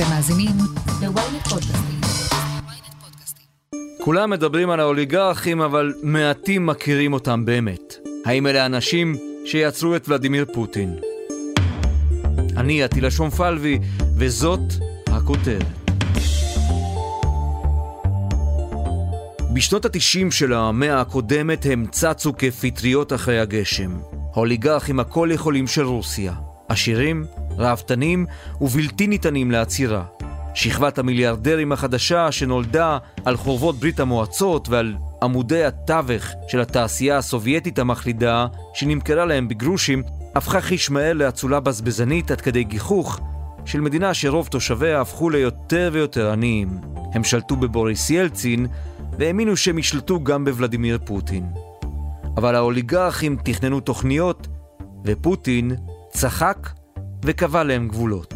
אתם מאזינים ל-ynet פודקאסטים. כולם מדברים על האוליגרכים, אבל מעטים מכירים אותם באמת. האם אלה האנשים שיצרו את ולדימיר פוטין? אני עטילה שומפלבי, וזאת הכותרת. בשנות התשעים של המאה הקודמת הם צצו כפטריות אחרי הגשם. האוליגרכים הכל יכולים של רוסיה. עשירים, ראוותנים ובלתי ניתנים לעצירה. שכבת המיליארדרים החדשה שנולדה על חורבות ברית המועצות ועל עמודי התווך של התעשייה הסובייטית המחלידה, שנמכרה להם בגרושים, הפכה חישמעאל לאצולה בזבזנית עד כדי גיחוך של מדינה שרוב תושביה הפכו ליותר ויותר עניים. הם שלטו בבוריס ילצין והאמינו שהם ישלטו גם בוולדימיר פוטין. אבל האוליגרכים תכננו תוכניות, ופוטין צחק וקבע להם גבולות.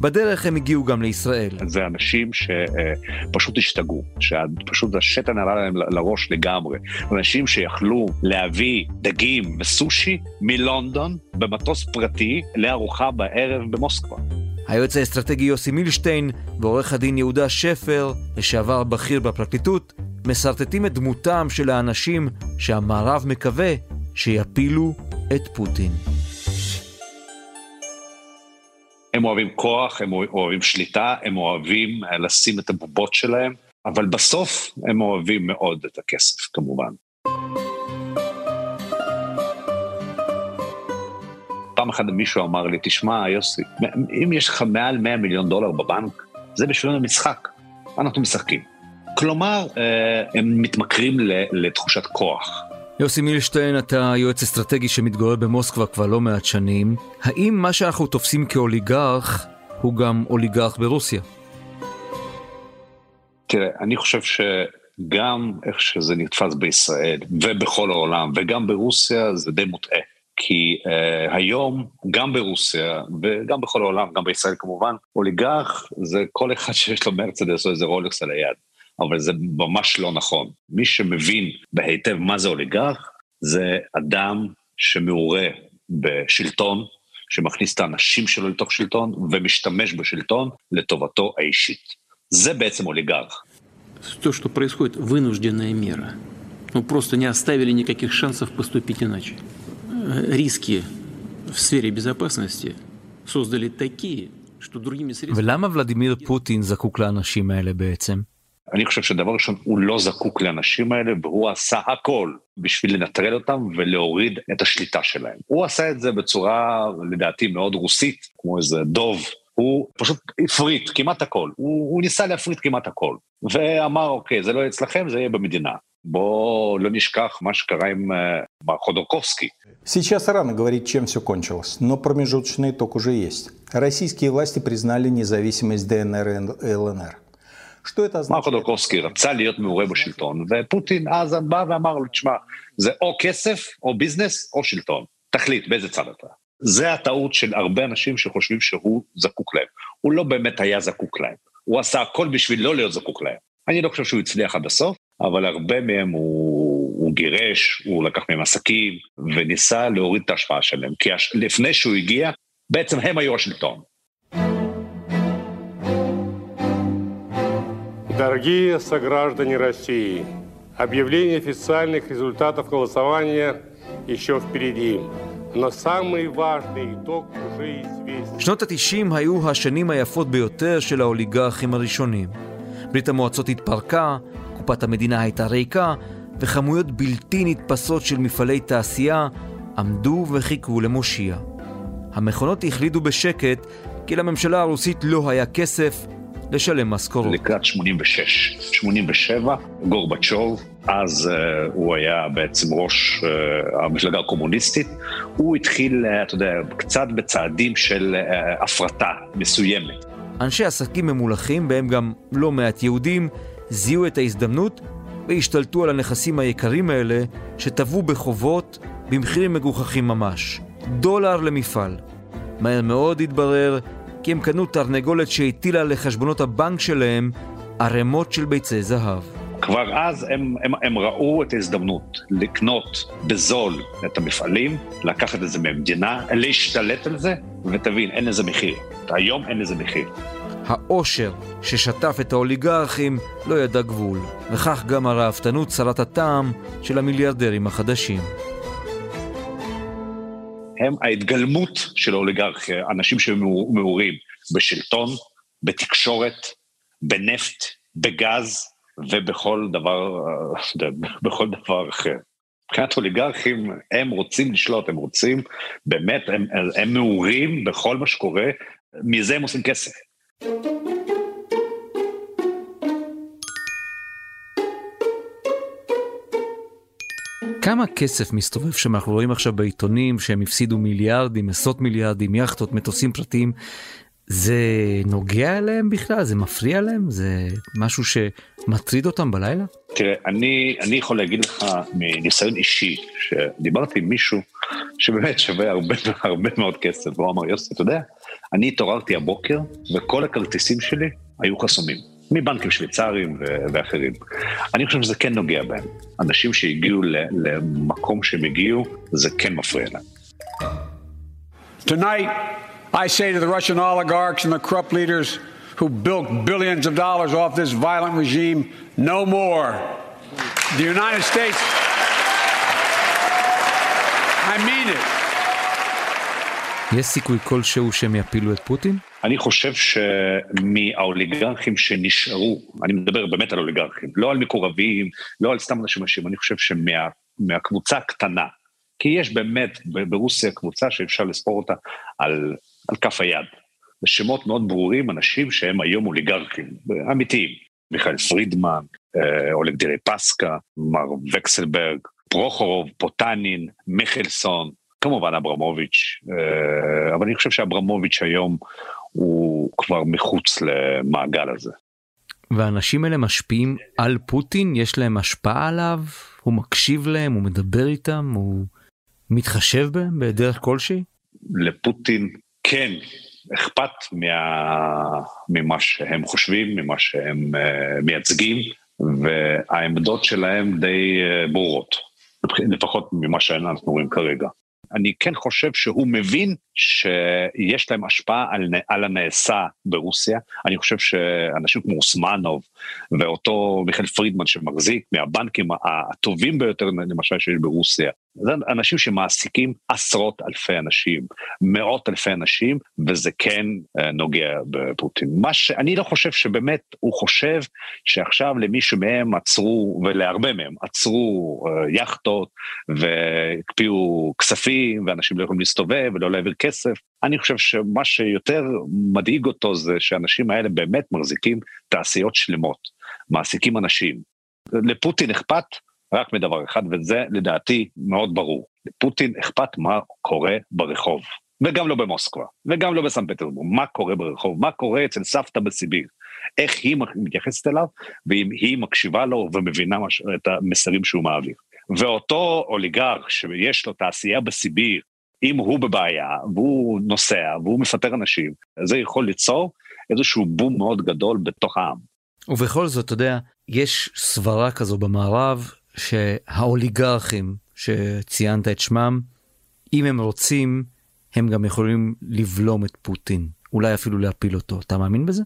בדרך הם הגיעו גם לישראל. זה אנשים שפשוט השתגעו, שפשוט השתן עלה להם לראש לגמרי. אנשים שיכלו להביא דגים וסושי מלונדון במטוס פרטי לארוחה בערב במוסקבה. היועץ האסטרטגי יוסי מילשטיין ועורך הדין יהודה שפר, לשעבר בכיר בפרקליטות, מסרטטים את דמותם של האנשים שהמערב מקווה שיפילו את פוטין. הם אוהבים כוח, הם אוהבים שליטה, הם אוהבים לשים את הבובות שלהם, אבל בסוף הם אוהבים מאוד את הכסף, כמובן. פעם אחת מישהו אמר לי, תשמע, יוסי, אם יש לך מעל 100 מיליון דולר בבנק, זה בשבילנו משחק, אנחנו משחקים. כלומר, הם מתמכרים לתחושת כוח. יוסי מילשטיין, אתה יועץ אסטרטגי שמתגורר במוסקבה כבר לא מעט שנים. האם מה שאנחנו תופסים כאוליגרך הוא גם אוליגרך ברוסיה? תראה, אני חושב שגם איך שזה נתפס בישראל ובכל העולם וגם ברוסיה זה די מוטעה. כי uh, היום, גם ברוסיה וגם בכל העולם, גם בישראל כמובן, אוליגרך זה כל אחד שיש לו מרצדס או איזה רולקס על היד. אבל זה ממש לא נכון. מי שמבין בהיטב מה זה אוליגרך, זה אדם שמעורה בשלטון, שמכניס את האנשים שלו לתוך שלטון ומשתמש בשלטון לטובתו האישית. זה בעצם אוליגרך. То, что происходит, вынужденная мера. Ну, просто не оставили никаких шансов поступить иначе. Риски в сфере безопасности создали такие, что другими средствами... ולמה ולדימיר פוטין זקוק לאנשים האלה בעצם? אני חושב שדבר ראשון, הוא לא זקוק לאנשים האלה, והוא עשה הכל בשביל לנטרל אותם ולהוריד את השליטה שלהם. הוא עשה את זה בצורה, לדעתי, מאוד רוסית, כמו איזה דוב. הוא פשוט הפריט כמעט הכל, הוא, הוא ניסה להפריט כמעט הכל, ואמר, אוקיי, זה לא יהיה אצלכם, זה יהיה במדינה. בואו לא נשכח מה שקרה עם מר חודורקובסקי. Сейчас рано говорить, чем все кончилось, но промежуточный итог уже есть. Российские власти признали независимость ДНР и ЛНР. מר חודורקובסקי רצה להיות מעורה בשלטון, ופוטין אז בא ואמר לו, תשמע, זה או כסף, או ביזנס, או שלטון. תחליט באיזה צד אתה. זה הטעות של הרבה אנשים שחושבים שהוא זקוק להם. הוא לא באמת היה זקוק להם. הוא עשה הכל בשביל לא להיות זקוק להם. אני לא חושב שהוא הצליח עד הסוף, אבל הרבה מהם הוא, הוא גירש, הוא לקח מהם עסקים, וניסה להוריד את ההשפעה שלהם. כי לפני שהוא הגיע, בעצם הם היו השלטון. Дорогие сограждане России, объявление официальных результатов голосования еще впереди. Но самый важный итог уже известен. שנות התשעים היו השנים היפות ביותר של האוליגרכים הראשונים. ברית המועצות התפרקה, קופת המדינה הייתה ריקה, וכמויות בלתי נתפסות של מפעלי תעשייה עמדו וחיכו למושיע. המכונות החלידו בשקט כי לממשלה הרוסית לא היה כסף לשלם משכורות. לקראת 86, 87, גורבצ'וב, אז uh, הוא היה בעצם ראש uh, המפלגה הקומוניסטית, הוא התחיל, uh, אתה יודע, קצת בצעדים של uh, הפרטה מסוימת. אנשי עסקים ממולחים, בהם גם לא מעט יהודים, זיהו את ההזדמנות והשתלטו על הנכסים היקרים האלה, שטבעו בחובות במחירים מגוחכים ממש. דולר למפעל. מהר מאוד התברר כי הם קנו תרנגולת שהטילה לחשבונות הבנק שלהם ערימות של ביצי זהב. כבר אז הם, הם, הם ראו את ההזדמנות לקנות בזול את המפעלים, לקחת את זה מהמדינה, להשתלט על זה, ותבין, אין לזה מחיר. היום אין לזה מחיר. העושר ששטף את האוליגרכים לא ידע גבול, וכך גם הראוותנות צרת הטעם של המיליארדרים החדשים. הם ההתגלמות של האוליגרכיה, אנשים שמעורים בשלטון, בתקשורת, בנפט, בגז ובכל דבר, בכל דבר אחר. מבחינת אוליגרכים, הם רוצים לשלוט, הם רוצים, באמת, הם, הם מעורים בכל מה שקורה, מזה הם עושים כסף. כמה כסף מסתובב שם? אנחנו רואים עכשיו בעיתונים שהם הפסידו מיליארדים, עשרות מיליארדים, יכטות, מטוסים פרטיים. זה נוגע אליהם בכלל? זה מפריע להם? זה משהו שמטריד אותם בלילה? תראה, אני, אני יכול להגיד לך מניסיון אישי, שדיברתי עם מישהו שבאמת שווה הרבה, הרבה מאוד כסף, והוא אמר, יוסי, אתה יודע, אני התעוררתי הבוקר וכל הכרטיסים שלי היו חסומים. מבנקים שוויצריים ואחרים. אני חושב שזה כן נוגע בהם. אנשים שהגיעו למקום שהם הגיעו, זה כן מפריע להם. Tonight, I say to the Russian oligarchs and the corrupt leaders who built billions of dollars off this violent regime, no more. The United States, I mean it. יש סיכוי כלשהו שהם יפילו את פוטין? אני חושב שמהאוליגרכים שנשארו, אני מדבר באמת על אוליגרכים, לא על מקורבים, לא על סתם אנשים אנשים, אני חושב שמהקבוצה הקטנה, כי יש באמת ברוסיה קבוצה שאפשר לספור אותה על, על כף היד. בשמות מאוד ברורים, אנשים שהם היום אוליגרכים, אמיתיים. מיכאל פרידמן, אה, אולג דירי פסקה, מר וקסלברג, פרוחורוב, פוטנין, מיכלסון, כמובן אברמוביץ', אה, אבל אני חושב שאברמוביץ' היום הוא כבר מחוץ למעגל הזה. והאנשים האלה משפיעים על פוטין? יש להם השפעה עליו? הוא מקשיב להם? הוא מדבר איתם? הוא מתחשב בהם בדרך כלשהי? לפוטין כן אכפת מה... ממה שהם חושבים, ממה שהם uh, מייצגים, והעמדות שלהם די uh, ברורות, לפחות ממה שאנחנו רואים כרגע. אני כן חושב שהוא מבין שיש להם השפעה על, על הנעשה ברוסיה. אני חושב שאנשים כמו אוסמנוב ואותו מיכאל פרידמן שמחזיק מהבנקים הטובים ביותר למשל שיש ברוסיה, זה אנשים שמעסיקים עשרות אלפי אנשים, מאות אלפי אנשים, וזה כן אה, נוגע בפוטין. מה שאני לא חושב שבאמת הוא חושב שעכשיו למישהו מהם עצרו, ולהרבה מהם עצרו אה, יכטות והקפיאו כספים, ואנשים לא יכולים להסתובב ולא להעביר כסף. אני חושב שמה שיותר מדאיג אותו זה שהאנשים האלה באמת מחזיקים תעשיות שלמות, מעסיקים אנשים. לפוטין אכפת רק מדבר אחד, וזה לדעתי מאוד ברור. לפוטין אכפת מה קורה ברחוב, וגם לא במוסקבה, וגם לא בסן פטרבורג, מה קורה ברחוב, מה קורה אצל סבתא בסיביר, איך היא מתייחסת אליו, ואם היא מקשיבה לו ומבינה מש... את המסרים שהוא מעביר. ואותו אוליגרך שיש לו תעשייה בסיביר, אם הוא בבעיה, והוא נוסע, והוא מפטר אנשים, זה יכול ליצור איזשהו בום מאוד גדול בתוך העם. ובכל זאת, אתה יודע, יש סברה כזו במערב, שהאוליגרכים שציינת את שמם, אם הם רוצים, הם גם יכולים לבלום את פוטין, אולי אפילו להפיל אותו. אתה מאמין בזה?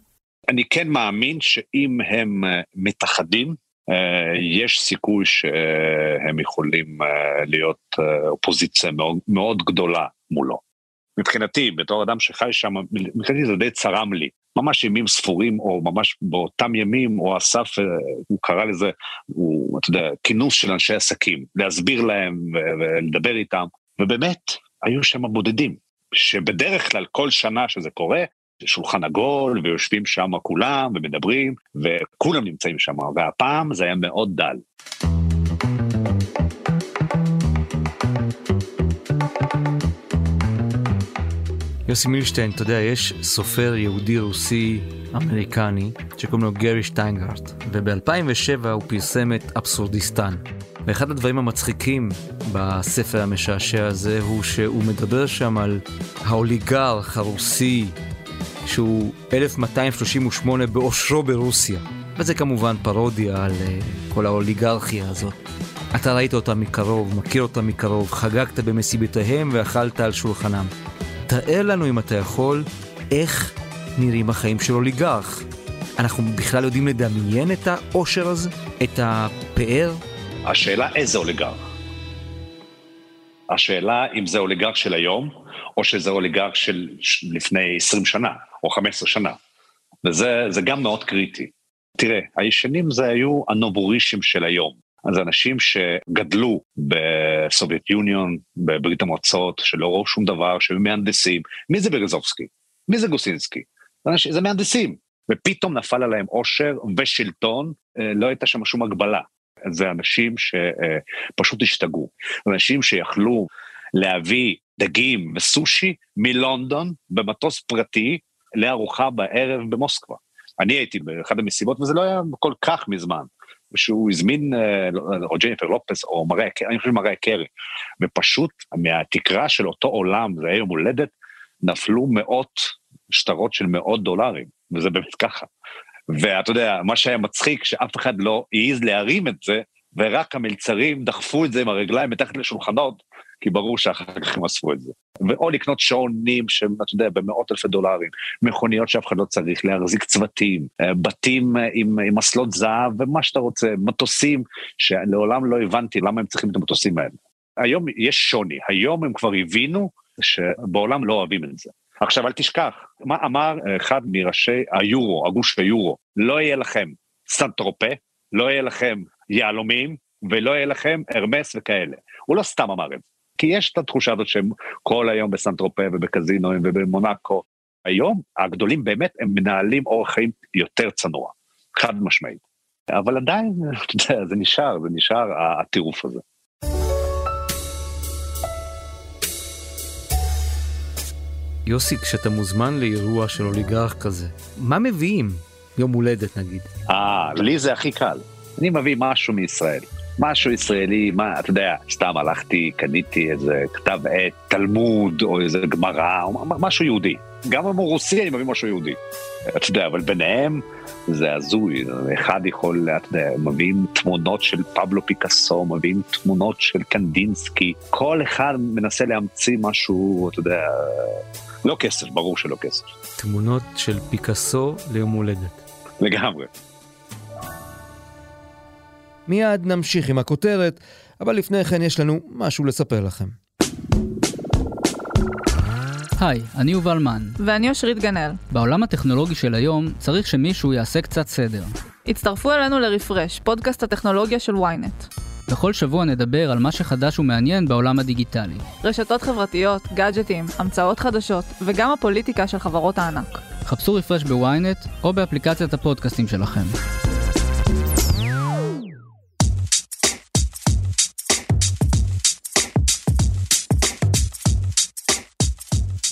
אני כן מאמין שאם הם אה, מתאחדים, אה, יש סיכוי שהם יכולים אה, להיות אופוזיציה מאוד, מאוד גדולה מולו. מבחינתי, בתור אדם שחי שם, מבחינתי זה די צרם לי. ממש ימים ספורים, או ממש באותם ימים, או אסף, הוא קרא לזה, הוא, אתה יודע, כינוס של אנשי עסקים, להסביר להם ולדבר איתם, ובאמת, היו שם בודדים, שבדרך כלל כל שנה שזה קורה, שולחן עגול, ויושבים שם כולם, ומדברים, וכולם נמצאים שם, והפעם זה היה מאוד דל. יוסי מילשטיין, אתה יודע, יש סופר יהודי רוסי אמריקני שקוראים לו גרי שטיינגרט, וב-2007 הוא פרסם את אבסורדיסטן. ואחד הדברים המצחיקים בספר המשעשע הזה הוא שהוא מדבר שם על האוליגרך הרוסי שהוא 1238 באושרו ברוסיה. וזה כמובן פרודיה על uh, כל האוליגרכיה הזאת. אתה ראית אותה מקרוב, מכיר אותה מקרוב, חגגת במסיבותיהם ואכלת על שולחנם. תאר לנו אם אתה יכול איך נראים החיים של אוליגרך. אנחנו בכלל יודעים לדמיין את העושר הזה? את הפאר? השאלה איזה אוליגרך. השאלה אם זה אוליגרך של היום, או שזה אוליגרך של לפני 20 שנה, או 15 שנה. וזה גם מאוד קריטי. תראה, הישנים זה היו הנובורישים של היום. אז אנשים שגדלו בסובייט יוניון, בברית המועצות, שלא ראו שום דבר, שהיו מהנדסים. מי זה ברזובסקי? מי זה גוסינסקי? זה מהנדסים. ופתאום נפל עליהם עושר ושלטון, אה, לא הייתה שם שום הגבלה. זה אנשים שפשוט השתגעו. אנשים שיכלו להביא דגים וסושי מלונדון במטוס פרטי לארוחה בערב במוסקבה. אני הייתי באחד המסיבות, וזה לא היה כל כך מזמן, שהוא הזמין, אה, או ג'ניפר לופס, או מראה, אני חושב מראה קרי, ופשוט מהתקרה של אותו עולם, זה היה יום הולדת, נפלו מאות שטרות של מאות דולרים, וזה באמת ככה. ואתה יודע, מה שהיה מצחיק, שאף אחד לא העז להרים את זה, ורק המלצרים דחפו את זה עם הרגליים מתחת לשולחנות, כי ברור שאחר כך הם אספו את זה. ואו לקנות שעונים שהם, אתה יודע, במאות אלפי דולרים, מכוניות שאף אחד לא צריך, להחזיק צוותים, אה, בתים אה, עם, עם מסלות זהב ומה שאתה רוצה, מטוסים, שלעולם לא הבנתי למה הם צריכים את המטוסים האלה. היום יש שוני, היום הם כבר הבינו שבעולם לא אוהבים את זה. עכשיו אל תשכח, מה אמר אחד מראשי היורו, הגוש היורו, לא יהיה לכם סנטרופה, לא יהיה לכם יהלומים, ולא יהיה לכם הרמס וכאלה. הוא לא סתם אמר את זה. כי יש את התחושה הזאת שהם כל היום בסנטרופה ובקזינואים ובמונאקו. היום הגדולים באמת הם מנהלים אורח חיים יותר צנוע, חד משמעית. אבל עדיין, אתה יודע, זה נשאר, זה נשאר הטירוף הזה. יוסי, כשאתה מוזמן לאירוע של אוליגרך כזה, מה מביאים? יום הולדת נגיד. אה, לי זה הכי קל. אני מביא משהו מישראל. משהו ישראלי, מה, אתה יודע, סתם הלכתי, קניתי איזה כתב עת, תלמוד, או איזה גמרא, או משהו יהודי. גם אם הוא רוסי, אני מביא משהו יהודי. אתה יודע, אבל ביניהם זה הזוי, אחד יכול, אתה יודע, מביאים תמונות של פבלו פיקאסו, מביאים תמונות של קנדינסקי, כל אחד מנסה להמציא משהו, אתה יודע, לא כסף, ברור שלא כסף. תמונות של פיקאסו ליום הולדת. לגמרי. מיד נמשיך עם הכותרת, אבל לפני כן יש לנו משהו לספר לכם. היי, אני יובל מן. ואני אושרית גנאל. בעולם הטכנולוגי של היום צריך שמישהו יעשה קצת סדר. הצטרפו אלינו לרפרש, פודקאסט הטכנולוגיה של ynet. בכל שבוע נדבר על מה שחדש ומעניין בעולם הדיגיטלי. רשתות חברתיות, גאדג'טים, המצאות חדשות, וגם הפוליטיקה של חברות הענק. חפשו רפרש בוויינט או באפליקציית הפודקאסטים שלכם.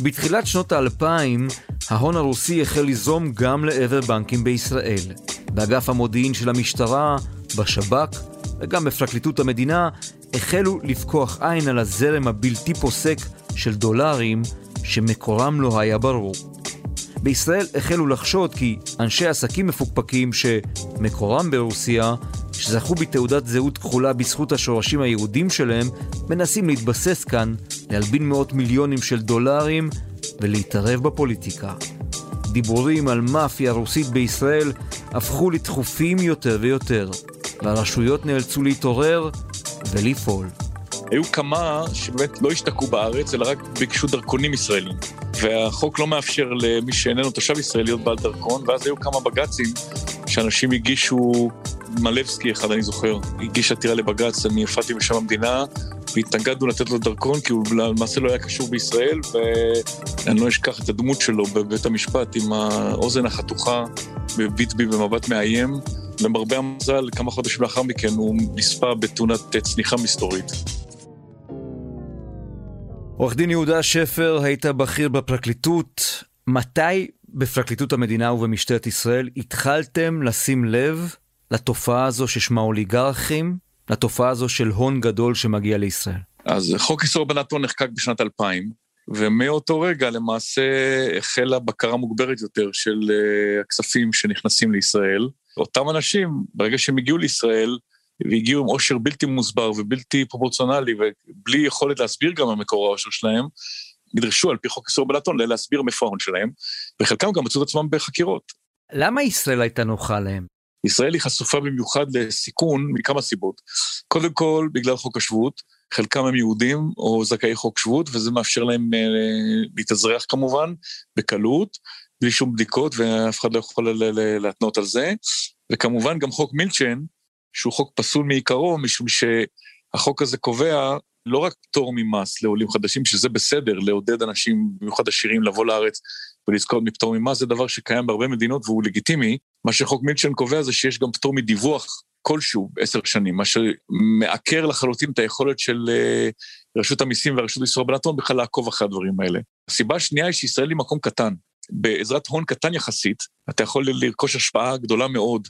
בתחילת שנות האלפיים, ההון הרוסי החל לזרום גם לעבר בנקים בישראל. באגף המודיעין של המשטרה, בשב"כ וגם בפרקליטות המדינה החלו לפקוח עין על הזרם הבלתי פוסק של דולרים שמקורם לא היה ברור. בישראל החלו לחשוד כי אנשי עסקים מפוקפקים שמקורם ברוסיה, שזכו בתעודת זהות כחולה בזכות השורשים היהודים שלהם, מנסים להתבסס כאן, להלבין מאות מיליונים של דולרים ולהתערב בפוליטיקה. דיבורים על מאפיה רוסית בישראל הפכו לתכופים יותר ויותר, והרשויות נאלצו להתעורר ולפעול. היו כמה שבאמת לא השתקעו בארץ, אלא רק ביקשו דרכונים ישראלים. והחוק לא מאפשר למי שאיננו תושב ישראלי להיות בעל דרכון, ואז היו כמה בג"צים שאנשים הגישו, מלבסקי אחד אני זוכר, הגיש עתירה לבג"ץ, אני הופעתי בשם המדינה, והתנגדנו לתת לו דרכון, כי הוא למעשה לא היה קשור בישראל, ואני לא אשכח את הדמות שלו בבית המשפט עם האוזן החתוכה, מביט בי במבט מאיים. למרבה המזל, כמה חודשים לאחר מכן הוא נספה בתאונת צניחה מסתורית. עורך דין יהודה שפר, היית בכיר בפרקליטות. מתי בפרקליטות המדינה ובמשטרת ישראל התחלתם לשים לב לתופעה הזו ששמה אוליגרכים, לתופעה הזו של הון גדול שמגיע לישראל? אז חוק איסור הלבנת הון נחקק בשנת 2000, ומאותו רגע למעשה החלה בקרה מוגברת יותר של uh, הכספים שנכנסים לישראל. אותם אנשים, ברגע שהם הגיעו לישראל, והגיעו עם עושר בלתי מוסבר ובלתי פרופורציונלי, ובלי יכולת להסביר גם על מקור העושר שלהם, נדרשו על פי חוק איסור בלטון להסביר מאיפה ההון שלהם, וחלקם גם מצאו את עצמם בחקירות. למה ישראל הייתה נוחה להם? ישראל היא חשופה במיוחד לסיכון מכמה סיבות. קודם כל, בגלל חוק השבות, חלקם הם יהודים או זכאי חוק שבות, וזה מאפשר להם אה, להתאזרח כמובן, בקלות, בלי שום בדיקות, ואף אחד לא יכול להתנות על זה. וכמובן גם חוק מילצ'ן, שהוא חוק פסול מעיקרו, משום שהחוק הזה קובע לא רק פטור ממס לעולים חדשים, שזה בסדר, לעודד אנשים, במיוחד עשירים, לבוא לארץ ולזכות מפטור ממס, זה דבר שקיים בהרבה מדינות והוא לגיטימי. מה שחוק מילצ'ן קובע זה שיש גם פטור מדיווח כלשהו עשר שנים, מה שמעקר לחלוטין את היכולת של אה, רשות המיסים והרשות לאיסור הלבנת הון בכלל לעקוב אחרי הדברים האלה. הסיבה השנייה היא שישראל היא מקום קטן. בעזרת הון קטן יחסית, אתה יכול לרכוש השפעה גדולה מאוד.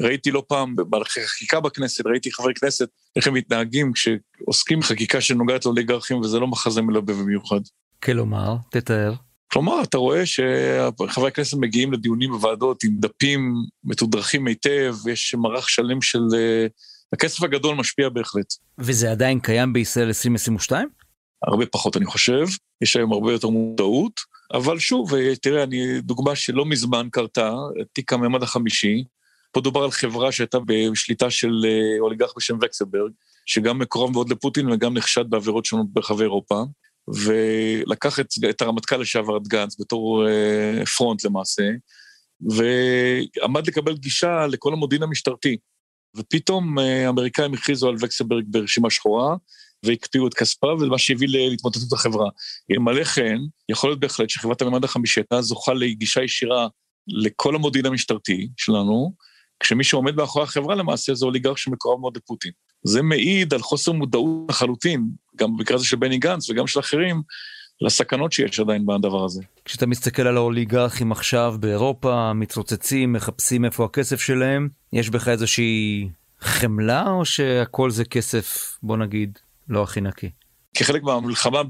ראיתי לא פעם במהלכי חקיקה בכנסת, ראיתי חברי כנסת, איך הם מתנהגים כשעוסקים בחקיקה שנוגעת לאוליגרכים, וזה לא מחזה מלווה במיוחד. כלומר, תתאר. כלומר, אתה רואה שחברי הכנסת מגיעים לדיונים בוועדות עם דפים מתודרכים היטב, יש מערך שלם של... אה, הכסף הגדול משפיע בהחלט. וזה עדיין קיים בישראל 2022? הרבה פחות, אני חושב. יש היום הרבה יותר מודעות, אבל שוב, אה, תראה, אני, דוגמה שלא מזמן קרתה, תיק הממד החמישי, פה דובר על חברה שהייתה בשליטה של אה, אוליגרך בשם וקסלברג, שגם מקורב מאוד לפוטין וגם נחשד בעבירות שונות ברחבי אירופה. ולקח את, את הרמטכ"ל לשעבר, את גנץ, בתור אה, פרונט למעשה, ועמד לקבל גישה לכל המודיעין המשטרתי. ופתאום אה, האמריקאים הכריזו על וקסלברג ברשימה שחורה, והקפיאו את כספה, ומה שהביא להתמוטטות החברה. אלמלא כן, יכול להיות בהחלט שחברת הממד החמישי הייתה זוכה לגישה ישירה לכל המודיעין המשטרתי שלנו, כשמי שעומד מאחורי החברה למעשה זה אוליגרך שמקורב מאוד לפוטין. זה מעיד על חוסר מודעות לחלוטין, גם במקרה הזה של בני גנץ וגם של אחרים, לסכנות שיש עדיין בדבר הזה. כשאתה מסתכל על האוליגרכים עכשיו באירופה, מתרוצצים, מחפשים איפה הכסף שלהם, יש בך איזושהי חמלה או שהכל זה כסף, בוא נגיד, לא הכי נקי? כחלק מהמלחמה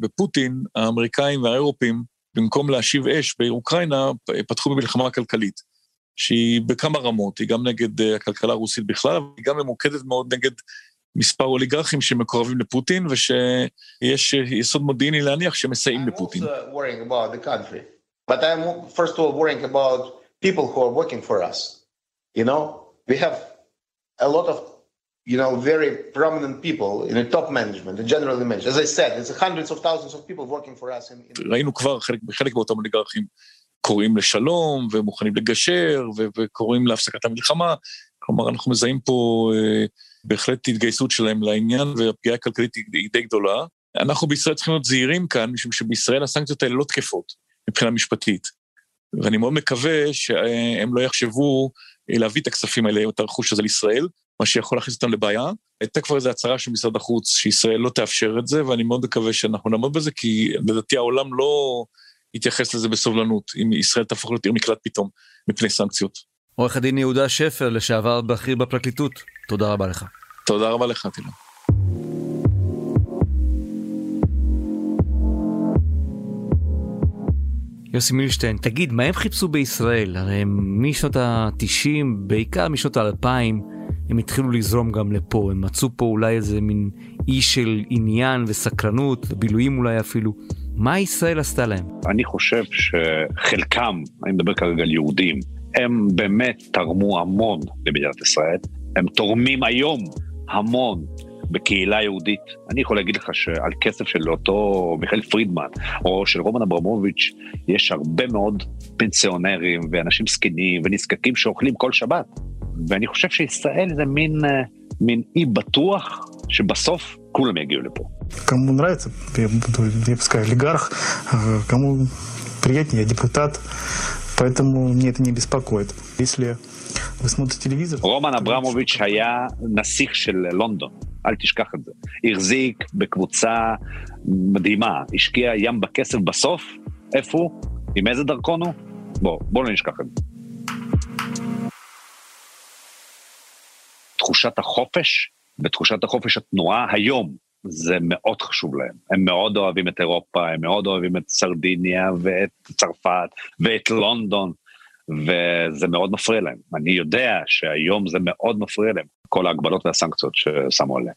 בפוטין, האמריקאים והאירופים, במקום להשיב אש באוקראינה, פתחו במלחמה כלכלית. שהיא בכמה רמות, היא גם נגד אה, הכלכלה הרוסית בכלל, אבל היא גם ממוקדת מאוד נגד מספר אוליגרכים שמקורבים לפוטין, ושיש אה, יסוד מודיעיני להניח שמסייעים לפוטין. But I'm first of all worrying about people who are working for us. You know, we have a lot of, you know, very prominent people in the top management, the general management. As I said, it's hundreds of thousands of people working for us. In, in... ראינו כבר חלק, חלק מאותם אוליגרכים קוראים לשלום ומוכנים לגשר וקוראים להפסקת המלחמה. כלומר, אנחנו מזהים פה אה, בהחלט התגייסות שלהם לעניין, והפגיעה הכלכלית היא די גדולה. אנחנו בישראל צריכים להיות זהירים כאן, משום שבישראל הסנקציות האלה לא תקפות מבחינה משפטית. ואני מאוד מקווה שהם לא יחשבו אה, להביא את הכספים האלה, את הרכוש הזה לישראל, מה שיכול להכניס אותם לבעיה. הייתה כבר איזו הצהרה של משרד החוץ שישראל לא תאפשר את זה, ואני מאוד מקווה שאנחנו נעמוד בזה, כי לדעתי העולם לא... יתייחס לזה בסובלנות, אם ישראל תהפוך להיות עיר מקלט פתאום מפני סנקציות. עורך הדין יהודה שפר, לשעבר בכיר בפרקליטות, תודה רבה לך. תודה רבה לך, תילה. יוסי מילשטיין, תגיד, מה הם חיפשו בישראל? הרי הם משנות ה-90, בעיקר משנות ה-2000, הם התחילו לזרום גם לפה, הם מצאו פה אולי איזה מין אי של עניין וסקרנות, בילויים אולי אפילו. מה ישראל עשתה להם? אני חושב שחלקם, אני מדבר כרגע על יהודים, הם באמת תרמו המון למדינת ישראל, הם תורמים היום המון בקהילה יהודית. אני יכול להגיד לך שעל כסף של אותו מיכאל פרידמן, או של רומן אברמוביץ', יש הרבה מאוד פנסיונרים ואנשים זקנים ונזקקים שאוכלים כל שבת. ואני חושב שישראל זה מין, אה, מין אי בטוח שבסוף כולם יגיעו לפה. Кому нравится, я буду, я пускай олигарх, кому приятнее, я депутат, поэтому мне это не беспокоит. Если вы смотрите телевизор... רומן אברמוביץ' היה נסיך של לונדון, אל תשכח את זה. החזיק בקבוצה מדהימה, השקיע ים בכסף בסוף, איפה הוא? עם איזה דרכון הוא? בוא, בוא לא נשכח את זה. תחושת החופש ותחושת החופש התנועה היום, זה מאוד חשוב להם. הם מאוד אוהבים את אירופה, הם מאוד אוהבים את סרדיניה ואת צרפת ואת לונדון, וזה מאוד מפריע להם. אני יודע שהיום זה מאוד מפריע להם, כל ההגבלות והסנקציות ששמו עליהם.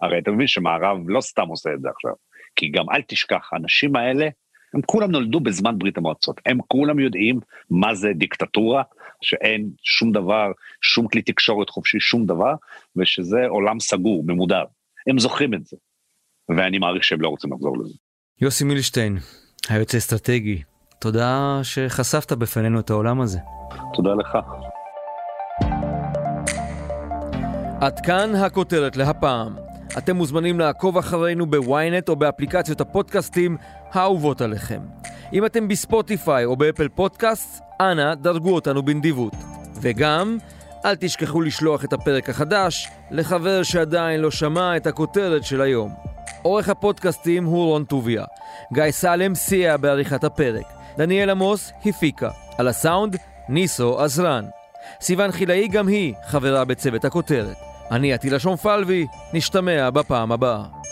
הרי אתה מבין שמערב לא סתם עושה את זה עכשיו. כי גם אל תשכח, האנשים האלה, הם כולם נולדו בזמן ברית המועצות, הם כולם יודעים מה זה דיקטטורה, שאין שום דבר, שום כלי תקשורת חופשי, שום דבר, ושזה עולם סגור, ממודר. הם זוכרים את זה, ואני מעריך שהם לא רוצים לחזור לזה. יוסי מילשטיין, היועץ האסטרטגי, תודה שחשפת בפנינו את העולם הזה. תודה לך. עד כאן הכותרת להפעם. אתם מוזמנים לעקוב אחרינו בוויינט או באפליקציות הפודקאסטים האהובות עליכם. אם אתם בספוטיפיי או באפל פודקאסט, אנא דרגו אותנו בנדיבות. וגם, אל תשכחו לשלוח את הפרק החדש לחבר שעדיין לא שמע את הכותרת של היום. עורך הפודקאסטים הוא רון טוביה. גיא סלם סייע בעריכת הפרק. דניאל עמוס הפיקה. על הסאונד, ניסו עזרן. סיון חילאי גם היא חברה בצוות הכותרת. אני עטילה שומפלבי, נשתמע בפעם הבאה.